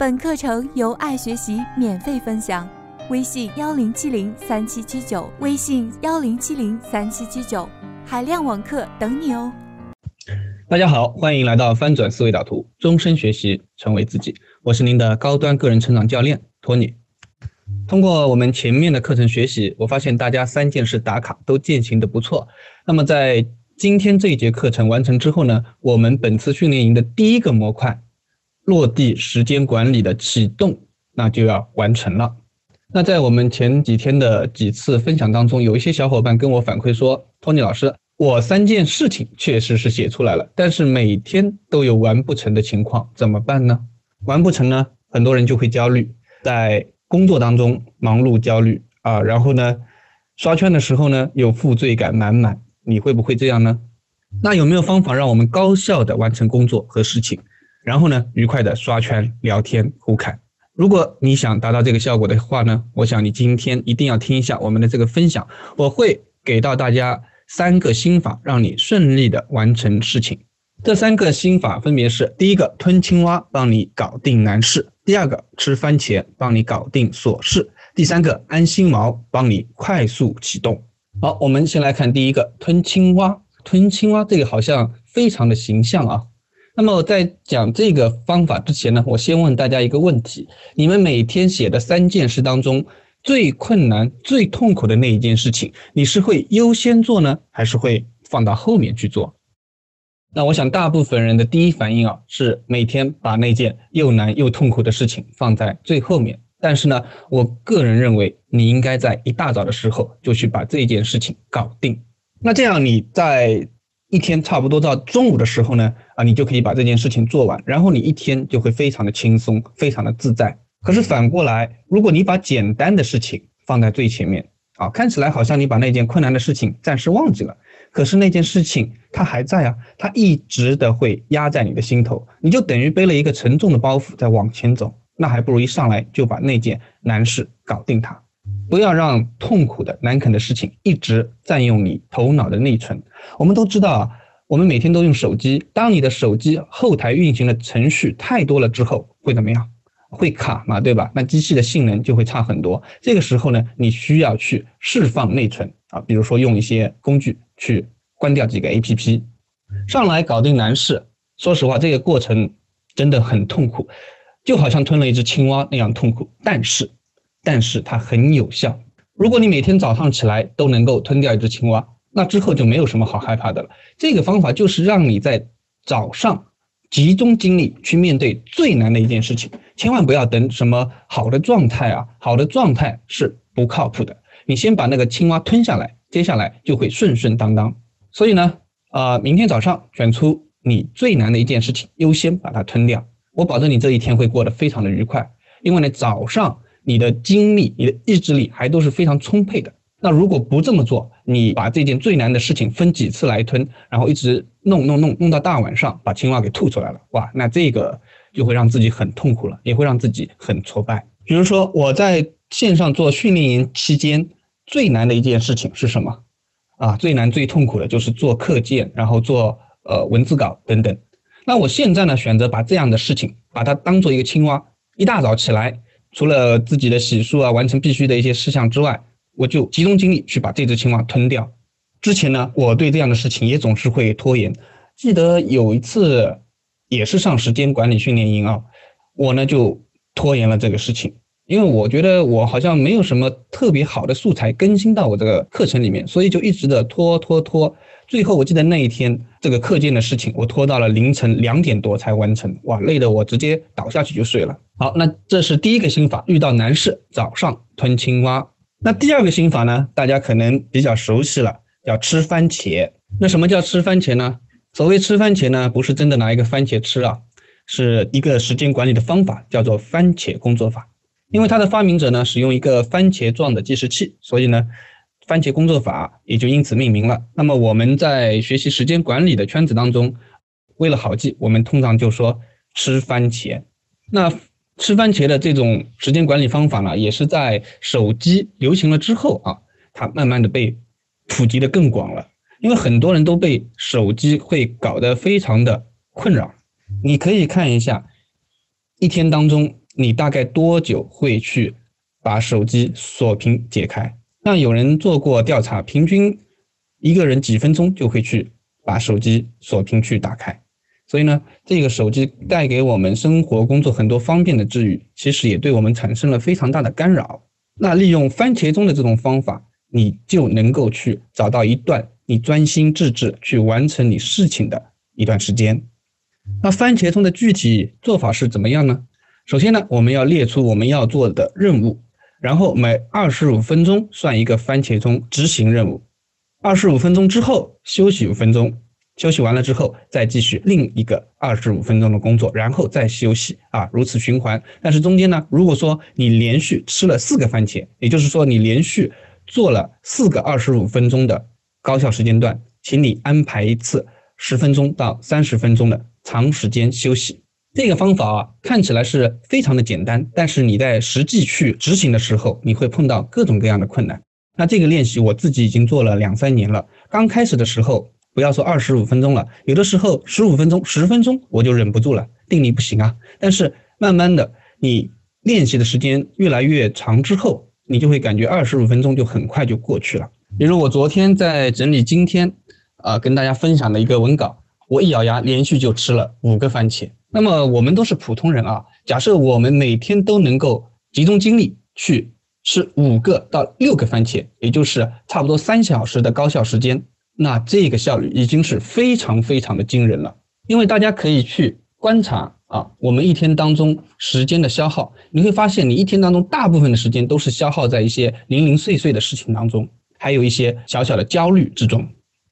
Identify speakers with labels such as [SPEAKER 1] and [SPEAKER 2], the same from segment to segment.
[SPEAKER 1] 本课程由爱学习免费分享，微信幺零七零三七七九，微信幺零七零三七七九，海量网课等你哦。
[SPEAKER 2] 大家好，欢迎来到翻转思维导图，终身学习，成为自己。我是您的高端个人成长教练托尼。通过我们前面的课程学习，我发现大家三件事打卡都践行的不错。那么在今天这一节课程完成之后呢，我们本次训练营的第一个模块落地时间管理的启动，那就要完成了。那在我们前几天的几次分享当中，有一些小伙伴跟我反馈说，托尼老师。我三件事情确实是写出来了，但是每天都有完不成的情况，怎么办呢？完不成呢，很多人就会焦虑，在工作当中忙碌焦虑啊，然后呢，刷圈的时候呢又负罪感满满，你会不会这样呢？那有没有方法让我们高效的完成工作和事情，然后呢愉快的刷圈聊天互侃？如果你想达到这个效果的话呢，我想你今天一定要听一下我们的这个分享，我会给到大家。三个心法让你顺利的完成事情。这三个心法分别是：第一个，吞青蛙帮你搞定难事；第二个，吃番茄帮你搞定琐事；第三个，安心毛帮你快速启动。好，我们先来看第一个，吞青蛙。吞青蛙这个好像非常的形象啊。那么在讲这个方法之前呢，我先问大家一个问题：你们每天写的三件事当中。最困难、最痛苦的那一件事情，你是会优先做呢，还是会放到后面去做？那我想，大部分人的第一反应啊，是每天把那件又难又痛苦的事情放在最后面。但是呢，我个人认为，你应该在一大早的时候就去把这件事情搞定。那这样你在一天差不多到中午的时候呢，啊，你就可以把这件事情做完，然后你一天就会非常的轻松，非常的自在。可是反过来，如果你把简单的事情放在最前面，啊，看起来好像你把那件困难的事情暂时忘记了，可是那件事情它还在啊，它一直的会压在你的心头，你就等于背了一个沉重的包袱在往前走，那还不如一上来就把那件难事搞定它，不要让痛苦的难啃的事情一直占用你头脑的内存。我们都知道啊，我们每天都用手机，当你的手机后台运行的程序太多了之后，会怎么样？会卡嘛，对吧？那机器的性能就会差很多。这个时候呢，你需要去释放内存啊，比如说用一些工具去关掉几个 APP，上来搞定难事。说实话，这个过程真的很痛苦，就好像吞了一只青蛙那样痛苦。但是，但是它很有效。如果你每天早上起来都能够吞掉一只青蛙，那之后就没有什么好害怕的了。这个方法就是让你在早上。集中精力去面对最难的一件事情，千万不要等什么好的状态啊！好的状态是不靠谱的。你先把那个青蛙吞下来，接下来就会顺顺当当。所以呢，啊，明天早上选出你最难的一件事情，优先把它吞掉。我保证你这一天会过得非常的愉快，因为呢，早上你的精力、你的意志力还都是非常充沛的。那如果不这么做，你把这件最难的事情分几次来吞，然后一直弄弄弄弄到大晚上，把青蛙给吐出来了，哇，那这个就会让自己很痛苦了，也会让自己很挫败。比如说我在线上做训练营期间，最难的一件事情是什么？啊，最难最痛苦的就是做课件，然后做呃文字稿等等。那我现在呢，选择把这样的事情，把它当做一个青蛙，一大早起来，除了自己的洗漱啊，完成必须的一些事项之外。我就集中精力去把这只青蛙吞掉。之前呢，我对这样的事情也总是会拖延。记得有一次，也是上时间管理训练营啊，我呢就拖延了这个事情，因为我觉得我好像没有什么特别好的素材更新到我这个课程里面，所以就一直的拖拖拖。最后我记得那一天这个课件的事情，我拖到了凌晨两点多才完成，哇，累得我直接倒下去就睡了。好，那这是第一个心法，遇到难事早上吞青蛙。那第二个心法呢？大家可能比较熟悉了，叫吃番茄。那什么叫吃番茄呢？所谓吃番茄呢，不是真的拿一个番茄吃啊，是一个时间管理的方法，叫做番茄工作法。因为它的发明者呢，使用一个番茄状的计时器，所以呢，番茄工作法也就因此命名了。那么我们在学习时间管理的圈子当中，为了好记，我们通常就说吃番茄。那吃番茄的这种时间管理方法呢，也是在手机流行了之后啊，它慢慢的被普及的更广了。因为很多人都被手机会搞得非常的困扰。你可以看一下，一天当中你大概多久会去把手机锁屏解开？那有人做过调查，平均一个人几分钟就会去把手机锁屏去打开。所以呢，这个手机带给我们生活工作很多方便的治愈，其实也对我们产生了非常大的干扰。那利用番茄钟的这种方法，你就能够去找到一段你专心致志去完成你事情的一段时间。那番茄钟的具体做法是怎么样呢？首先呢，我们要列出我们要做的任务，然后每二十五分钟算一个番茄钟执行任务，二十五分钟之后休息五分钟。休息完了之后，再继续另一个二十五分钟的工作，然后再休息啊，如此循环。但是中间呢，如果说你连续吃了四个番茄，也就是说你连续做了四个二十五分钟的高效时间段，请你安排一次十分钟到三十分钟的长时间休息。这个方法啊，看起来是非常的简单，但是你在实际去执行的时候，你会碰到各种各样的困难。那这个练习我自己已经做了两三年了，刚开始的时候。不要说二十五分钟了，有的时候十五分钟、十分钟我就忍不住了，定力不行啊。但是慢慢的，你练习的时间越来越长之后，你就会感觉二十五分钟就很快就过去了。比如我昨天在整理今天啊跟大家分享的一个文稿，我一咬牙连续就吃了五个番茄。那么我们都是普通人啊，假设我们每天都能够集中精力去吃五个到六个番茄，也就是差不多三小时的高效时间。那这个效率已经是非常非常的惊人了，因为大家可以去观察啊，我们一天当中时间的消耗，你会发现你一天当中大部分的时间都是消耗在一些零零碎碎的事情当中，还有一些小小的焦虑之中。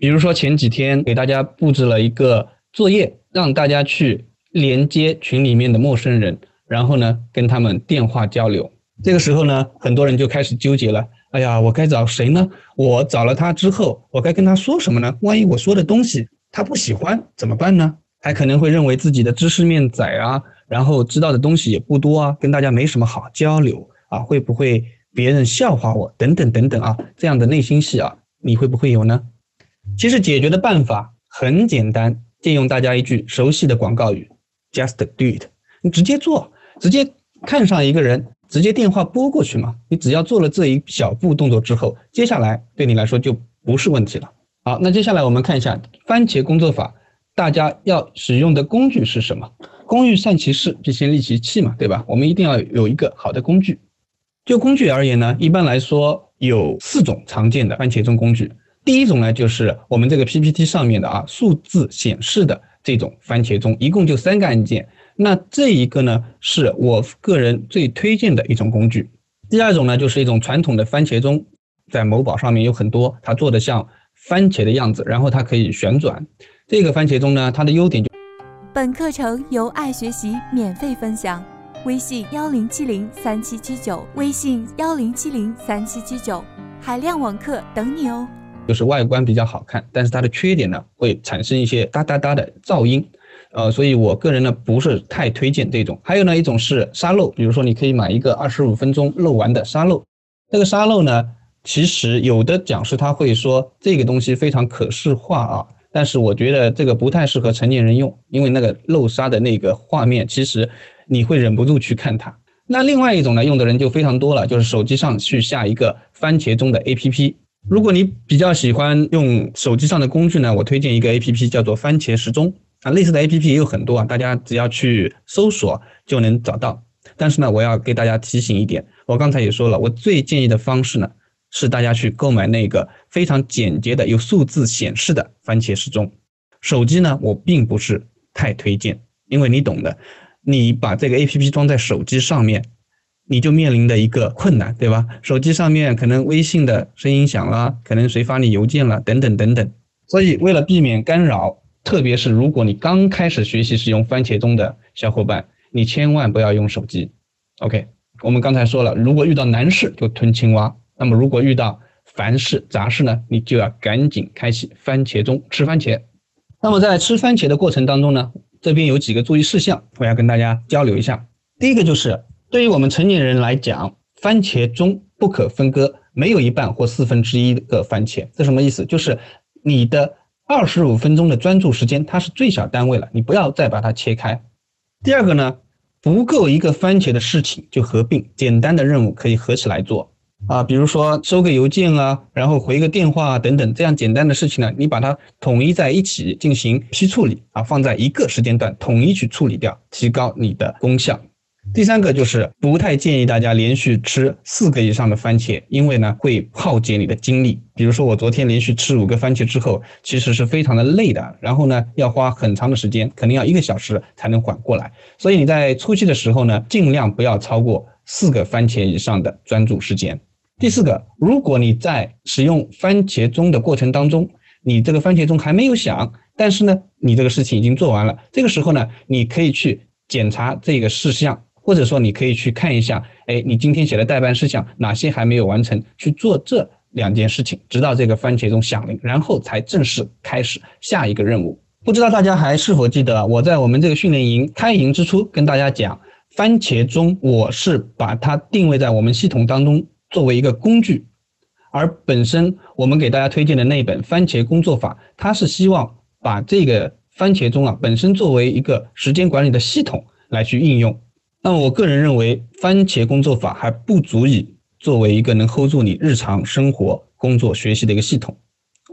[SPEAKER 2] 比如说前几天给大家布置了一个作业，让大家去连接群里面的陌生人，然后呢跟他们电话交流。这个时候呢，很多人就开始纠结了。哎呀，我该找谁呢？我找了他之后，我该跟他说什么呢？万一我说的东西他不喜欢怎么办呢？还可能会认为自己的知识面窄啊，然后知道的东西也不多啊，跟大家没什么好交流啊，会不会别人笑话我？等等等等啊，这样的内心戏啊，你会不会有呢？其实解决的办法很简单，借用大家一句熟悉的广告语：Just do it。你直接做，直接看上一个人。直接电话拨过去嘛，你只要做了这一小步动作之后，接下来对你来说就不是问题了。好，那接下来我们看一下番茄工作法，大家要使用的工具是什么？工欲善其事，必先利其器嘛，对吧？我们一定要有一个好的工具。就工具而言呢，一般来说有四种常见的番茄钟工具。第一种呢，就是我们这个 PPT 上面的啊，数字显示的这种番茄钟，一共就三个按键。那这一个呢，是我个人最推荐的一种工具。第二种呢，就是一种传统的番茄钟，在某宝上面有很多，它做的像番茄的样子，然后它可以旋转。这个番茄钟呢，它的优点就。
[SPEAKER 1] 本课程由爱学习免费分享，微信幺零七零三七七九，微信幺零七零三七七九，海量网课等你哦。
[SPEAKER 2] 就是外观比较好看，但是它的缺点呢，会产生一些哒哒哒的噪音。呃，所以我个人呢不是太推荐这种。还有呢一种是沙漏，比如说你可以买一个二十五分钟漏完的沙漏。这个沙漏呢，其实有的讲师他会说这个东西非常可视化啊，但是我觉得这个不太适合成年人用，因为那个漏沙的那个画面，其实你会忍不住去看它。那另外一种呢，用的人就非常多了，就是手机上去下一个番茄钟的 APP。如果你比较喜欢用手机上的工具呢，我推荐一个 APP 叫做番茄时钟。啊，类似的 A P P 也有很多啊，大家只要去搜索就能找到。但是呢，我要给大家提醒一点，我刚才也说了，我最建议的方式呢，是大家去购买那个非常简洁的有数字显示的番茄时钟。手机呢，我并不是太推荐，因为你懂的，你把这个 A P P 装在手机上面，你就面临的一个困难，对吧？手机上面可能微信的声音响了，可能谁发你邮件了，等等等等。所以为了避免干扰。特别是如果你刚开始学习使用番茄钟的小伙伴，你千万不要用手机。OK，我们刚才说了，如果遇到难事就吞青蛙，那么如果遇到烦事杂事呢，你就要赶紧开启番茄钟吃番茄。那么在吃番茄的过程当中呢，这边有几个注意事项，我要跟大家交流一下。第一个就是对于我们成年人来讲，番茄钟不可分割，没有一半或四分之一个番茄，这什么意思？就是你的。二十五分钟的专注时间，它是最小单位了，你不要再把它切开。第二个呢，不够一个番茄的事情就合并，简单的任务可以合起来做啊，比如说收个邮件啊，然后回个电话啊等等，这样简单的事情呢，你把它统一在一起进行批处理啊，放在一个时间段统一去处理掉，提高你的功效。第三个就是不太建议大家连续吃四个以上的番茄，因为呢会耗竭你的精力。比如说我昨天连续吃五个番茄之后，其实是非常的累的，然后呢要花很长的时间，肯定要一个小时才能缓过来。所以你在初期的时候呢，尽量不要超过四个番茄以上的专注时间。第四个，如果你在使用番茄钟的过程当中，你这个番茄钟还没有响，但是呢你这个事情已经做完了，这个时候呢你可以去检查这个事项。或者说，你可以去看一下，哎，你今天写的代办事项哪些还没有完成？去做这两件事情，直到这个番茄钟响铃，然后才正式开始下一个任务。不知道大家还是否记得，我在我们这个训练营开营之初跟大家讲，番茄钟我是把它定位在我们系统当中作为一个工具，而本身我们给大家推荐的那本番茄工作法，它是希望把这个番茄钟啊本身作为一个时间管理的系统来去应用。那我个人认为，番茄工作法还不足以作为一个能 hold 住你日常生活、工作、学习的一个系统。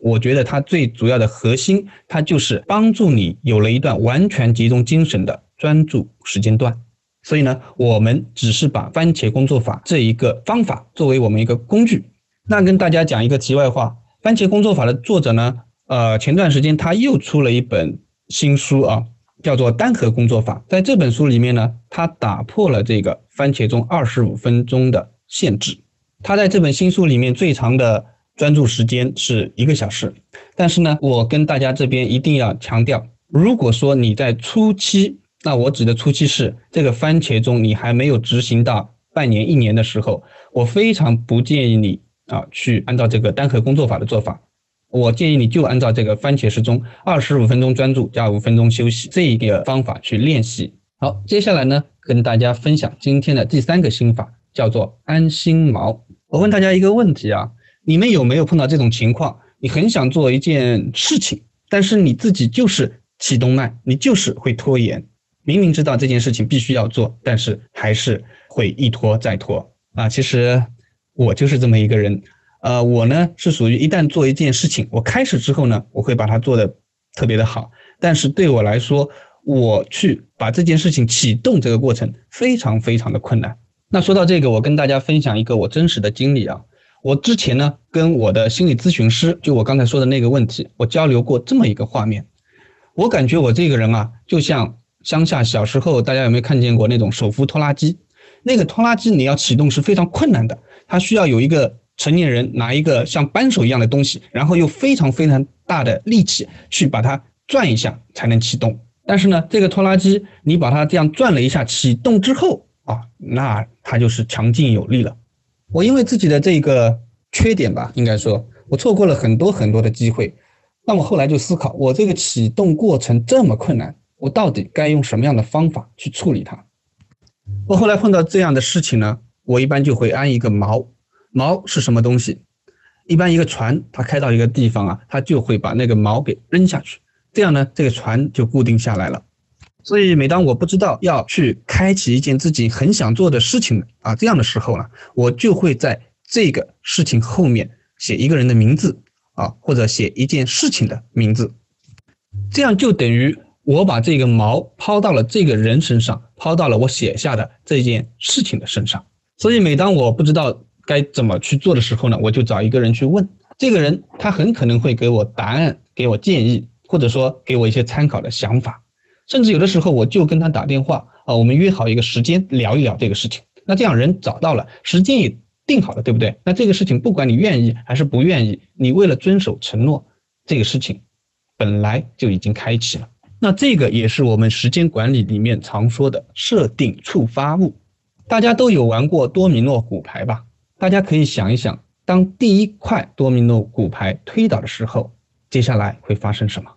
[SPEAKER 2] 我觉得它最主要的核心，它就是帮助你有了一段完全集中精神的专注时间段。所以呢，我们只是把番茄工作法这一个方法作为我们一个工具。那跟大家讲一个题外话，番茄工作法的作者呢，呃，前段时间他又出了一本新书啊。叫做单核工作法，在这本书里面呢，他打破了这个番茄钟二十五分钟的限制。他在这本新书里面最长的专注时间是一个小时。但是呢，我跟大家这边一定要强调，如果说你在初期，那我指的初期是这个番茄钟你还没有执行到半年、一年的时候，我非常不建议你啊去按照这个单核工作法的做法。我建议你就按照这个番茄时钟，二十五分钟专注加五分钟休息这一个方法去练习。好，接下来呢，跟大家分享今天的第三个心法，叫做安心锚。我问大家一个问题啊，你们有没有碰到这种情况？你很想做一件事情，但是你自己就是启动慢，你就是会拖延。明明知道这件事情必须要做，但是还是会一拖再拖啊。其实我就是这么一个人。呃，我呢是属于一旦做一件事情，我开始之后呢，我会把它做的特别的好。但是对我来说，我去把这件事情启动这个过程非常非常的困难。那说到这个，我跟大家分享一个我真实的经历啊。我之前呢跟我的心理咨询师，就我刚才说的那个问题，我交流过这么一个画面。我感觉我这个人啊，就像乡下小时候大家有没有看见过那种手扶拖拉机？那个拖拉机你要启动是非常困难的，它需要有一个。成年人拿一个像扳手一样的东西，然后用非常非常大的力气去把它转一下才能启动。但是呢，这个拖拉机你把它这样转了一下，启动之后啊，那它就是强劲有力了。我因为自己的这个缺点吧，应该说我错过了很多很多的机会。那我后来就思考，我这个启动过程这么困难，我到底该用什么样的方法去处理它？我后来碰到这样的事情呢，我一般就会安一个锚。锚是什么东西？一般一个船，它开到一个地方啊，它就会把那个锚给扔下去，这样呢，这个船就固定下来了。所以每当我不知道要去开启一件自己很想做的事情啊，这样的时候呢，我就会在这个事情后面写一个人的名字啊，或者写一件事情的名字，这样就等于我把这个锚抛到了这个人身上，抛到了我写下的这件事情的身上。所以每当我不知道。该怎么去做的时候呢？我就找一个人去问，这个人他很可能会给我答案，给我建议，或者说给我一些参考的想法，甚至有的时候我就跟他打电话啊，我们约好一个时间聊一聊这个事情。那这样人找到了，时间也定好了，对不对？那这个事情不管你愿意还是不愿意，你为了遵守承诺，这个事情本来就已经开启了。那这个也是我们时间管理里面常说的设定触发物。大家都有玩过多米诺骨牌吧？大家可以想一想，当第一块多米诺骨牌推倒的时候，接下来会发生什么？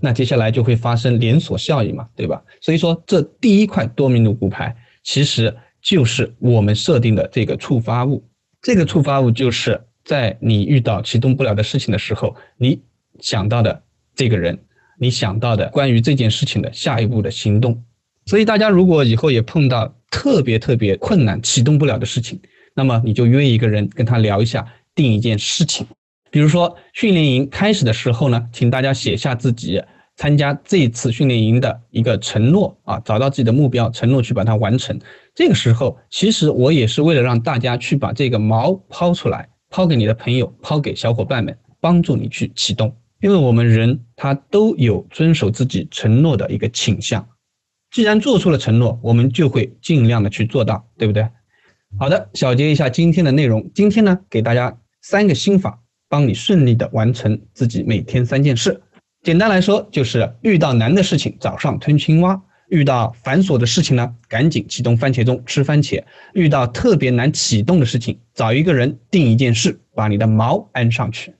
[SPEAKER 2] 那接下来就会发生连锁效应嘛，对吧？所以说，这第一块多米诺骨牌其实就是我们设定的这个触发物。这个触发物就是在你遇到启动不了的事情的时候，你想到的这个人，你想到的关于这件事情的下一步的行动。所以大家如果以后也碰到特别特别困难、启动不了的事情，那么你就约一个人跟他聊一下，定一件事情。比如说训练营开始的时候呢，请大家写下自己参加这次训练营的一个承诺啊，找到自己的目标，承诺去把它完成。这个时候，其实我也是为了让大家去把这个锚抛出来，抛给你的朋友，抛给小伙伴们，帮助你去启动。因为我们人他都有遵守自己承诺的一个倾向。既然做出了承诺，我们就会尽量的去做到，对不对？好的，小结一下今天的内容。今天呢，给大家三个心法，帮你顺利的完成自己每天三件事。简单来说，就是遇到难的事情，早上吞青蛙；遇到繁琐的事情呢，赶紧启动番茄钟吃番茄；遇到特别难启动的事情，找一个人定一件事，把你的锚安上去。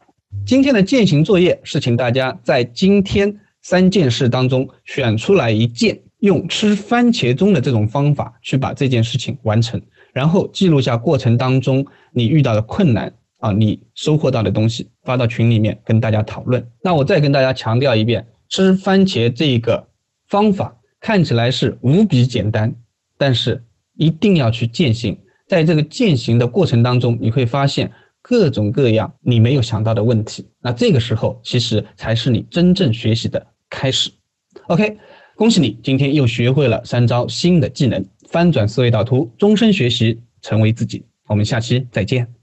[SPEAKER 2] 今天的践行作业是，请大家在今天三件事当中选出来一件。用吃番茄钟的这种方法去把这件事情完成，然后记录下过程当中你遇到的困难啊，你收获到的东西，发到群里面跟大家讨论。那我再跟大家强调一遍，吃番茄这一个方法看起来是无比简单，但是一定要去践行。在这个践行的过程当中，你会发现各种各样你没有想到的问题。那这个时候其实才是你真正学习的开始。OK。恭喜你，今天又学会了三招新的技能，翻转思维导图，终身学习，成为自己。我们下期再见。